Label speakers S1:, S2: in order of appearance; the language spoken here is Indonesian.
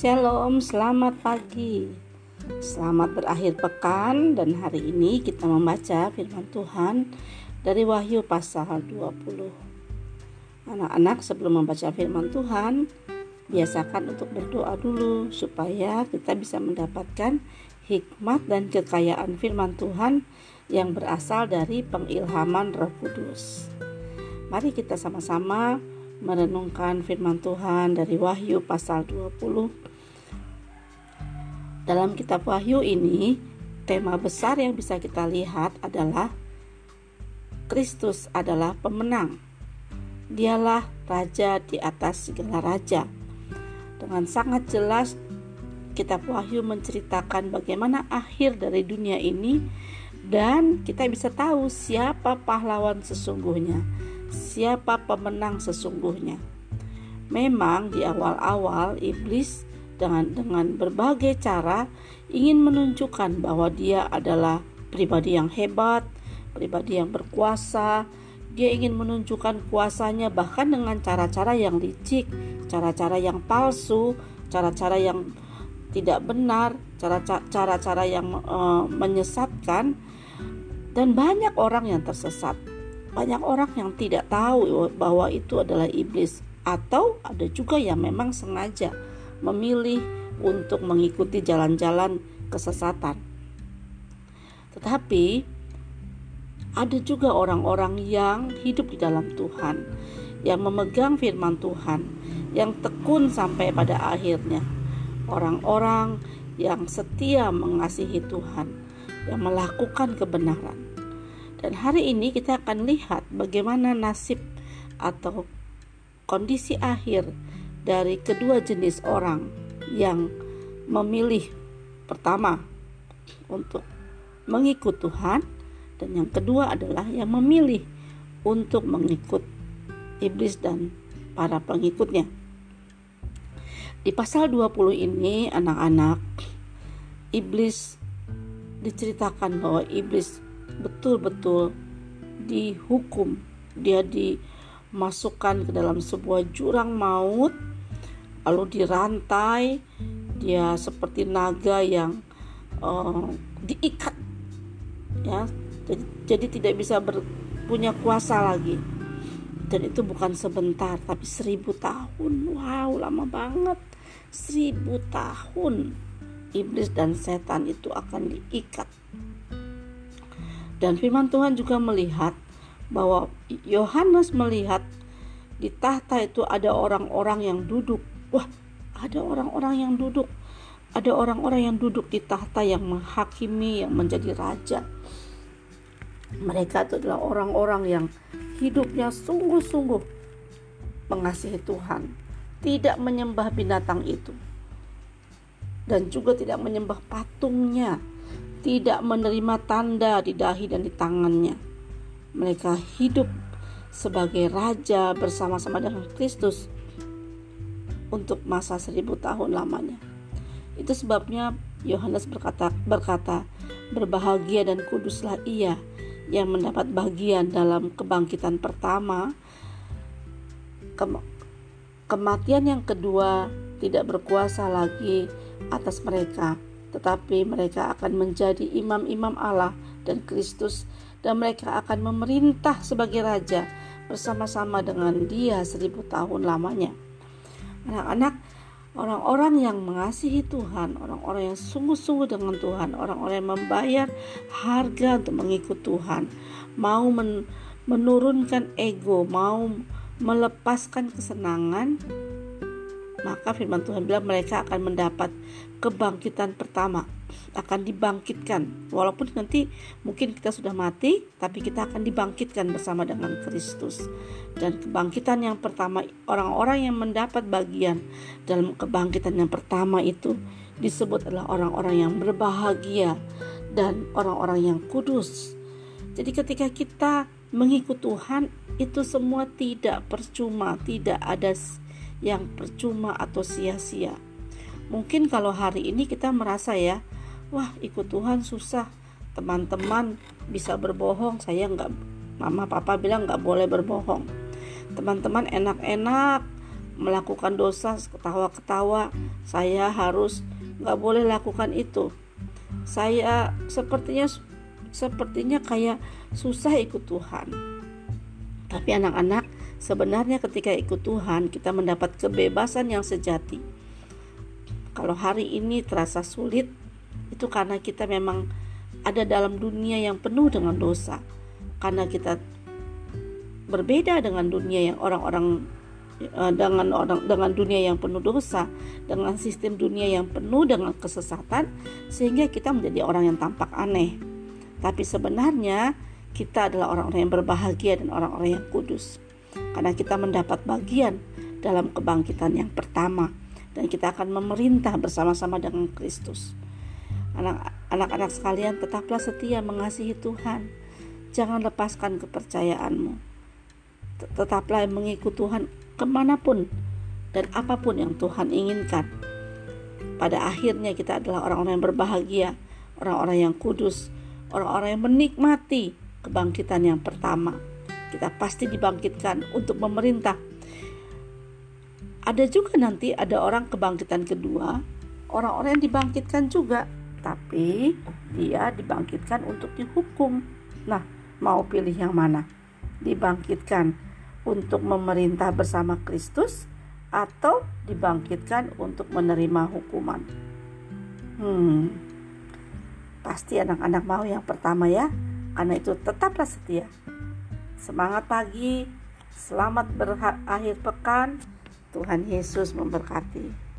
S1: Shalom, selamat pagi. Selamat berakhir pekan dan hari ini kita membaca firman Tuhan dari Wahyu pasal 20. Anak-anak sebelum membaca firman Tuhan, biasakan untuk berdoa dulu supaya kita bisa mendapatkan hikmat dan kekayaan firman Tuhan yang berasal dari pengilhaman Roh Kudus. Mari kita sama-sama merenungkan firman Tuhan dari Wahyu pasal 20. Dalam kitab Wahyu ini, tema besar yang bisa kita lihat adalah Kristus adalah pemenang. Dialah raja di atas segala raja. Dengan sangat jelas kitab Wahyu menceritakan bagaimana akhir dari dunia ini dan kita bisa tahu siapa pahlawan sesungguhnya siapa pemenang sesungguhnya. Memang di awal-awal iblis dengan dengan berbagai cara ingin menunjukkan bahwa dia adalah pribadi yang hebat, pribadi yang berkuasa. Dia ingin menunjukkan kuasanya bahkan dengan cara-cara yang licik, cara-cara yang palsu, cara-cara yang tidak benar, cara-cara yang uh, menyesatkan. Dan banyak orang yang tersesat. Banyak orang yang tidak tahu bahwa itu adalah iblis. Atau ada juga yang memang sengaja memilih untuk mengikuti jalan-jalan kesesatan. Tetapi ada juga orang-orang yang hidup di dalam Tuhan, yang memegang firman Tuhan, yang tekun sampai pada akhirnya. Orang-orang yang setia mengasihi Tuhan, yang melakukan kebenaran. Dan hari ini kita akan lihat bagaimana nasib atau kondisi akhir dari kedua jenis orang yang memilih pertama untuk mengikut Tuhan dan yang kedua adalah yang memilih untuk mengikut iblis dan para pengikutnya. Di pasal 20 ini anak-anak iblis diceritakan bahwa iblis betul-betul dihukum dia dimasukkan ke dalam sebuah jurang maut lalu dirantai dia seperti naga yang uh, diikat ya. Jadi, jadi tidak bisa ber, punya kuasa lagi. Dan itu bukan sebentar tapi seribu tahun. Wow lama banget. Seribu tahun iblis dan setan itu akan diikat. Dan firman Tuhan juga melihat bahwa Yohanes melihat di tahta itu ada orang-orang yang duduk. Wah, ada orang-orang yang duduk. Ada orang-orang yang duduk di tahta yang menghakimi, yang menjadi raja. Mereka itu adalah orang-orang yang hidupnya sungguh-sungguh mengasihi Tuhan, tidak menyembah binatang itu, dan juga tidak menyembah patungnya, tidak menerima tanda di dahi dan di tangannya. Mereka hidup sebagai raja bersama-sama dengan Kristus untuk masa seribu tahun lamanya. Itu sebabnya Yohanes berkata, berkata, berbahagia dan kuduslah ia yang mendapat bagian dalam kebangkitan pertama. Kem kematian yang kedua tidak berkuasa lagi atas mereka tetapi mereka akan menjadi imam-imam Allah dan Kristus dan mereka akan memerintah sebagai raja bersama-sama dengan dia seribu tahun lamanya. Anak-anak, orang-orang yang mengasihi Tuhan, orang-orang yang sungguh-sungguh dengan Tuhan, orang-orang yang membayar harga untuk mengikut Tuhan, mau men menurunkan ego, mau melepaskan kesenangan, maka firman Tuhan bilang mereka akan mendapat kebangkitan pertama. Akan dibangkitkan. Walaupun nanti mungkin kita sudah mati tapi kita akan dibangkitkan bersama dengan Kristus. Dan kebangkitan yang pertama orang-orang yang mendapat bagian dalam kebangkitan yang pertama itu disebut adalah orang-orang yang berbahagia dan orang-orang yang kudus. Jadi ketika kita mengikut Tuhan itu semua tidak percuma tidak ada yang percuma atau sia-sia. Mungkin kalau hari ini kita merasa ya, wah ikut Tuhan susah, teman-teman bisa berbohong, saya nggak, mama papa bilang nggak boleh berbohong. Teman-teman enak-enak melakukan dosa ketawa-ketawa saya harus nggak boleh lakukan itu saya sepertinya sepertinya kayak susah ikut Tuhan tapi anak-anak sebenarnya ketika ikut Tuhan kita mendapat kebebasan yang sejati kalau hari ini terasa sulit itu karena kita memang ada dalam dunia yang penuh dengan dosa karena kita berbeda dengan dunia yang orang-orang eh, dengan orang dengan dunia yang penuh dosa, dengan sistem dunia yang penuh dengan kesesatan sehingga kita menjadi orang yang tampak aneh. Tapi sebenarnya kita adalah orang-orang yang berbahagia dan orang-orang yang kudus. Karena kita mendapat bagian dalam kebangkitan yang pertama dan kita akan memerintah bersama-sama dengan Kristus. Anak-anak sekalian tetaplah setia mengasihi Tuhan. Jangan lepaskan kepercayaanmu tetaplah mengikut Tuhan ke mana pun dan apa pun yang Tuhan inginkan. Pada akhirnya kita adalah orang-orang yang berbahagia, orang-orang yang kudus, orang-orang yang menikmati kebangkitan yang pertama. Kita pasti dibangkitkan untuk memerintah. Ada juga nanti ada orang kebangkitan kedua, orang-orang yang dibangkitkan juga, tapi dia dibangkitkan untuk dihukum. Nah, mau pilih yang mana? Dibangkitkan untuk memerintah bersama Kristus atau dibangkitkan untuk menerima hukuman. Hmm, pasti anak-anak mau yang pertama ya, karena itu tetaplah setia. Semangat pagi, selamat berakhir pekan, Tuhan Yesus memberkati.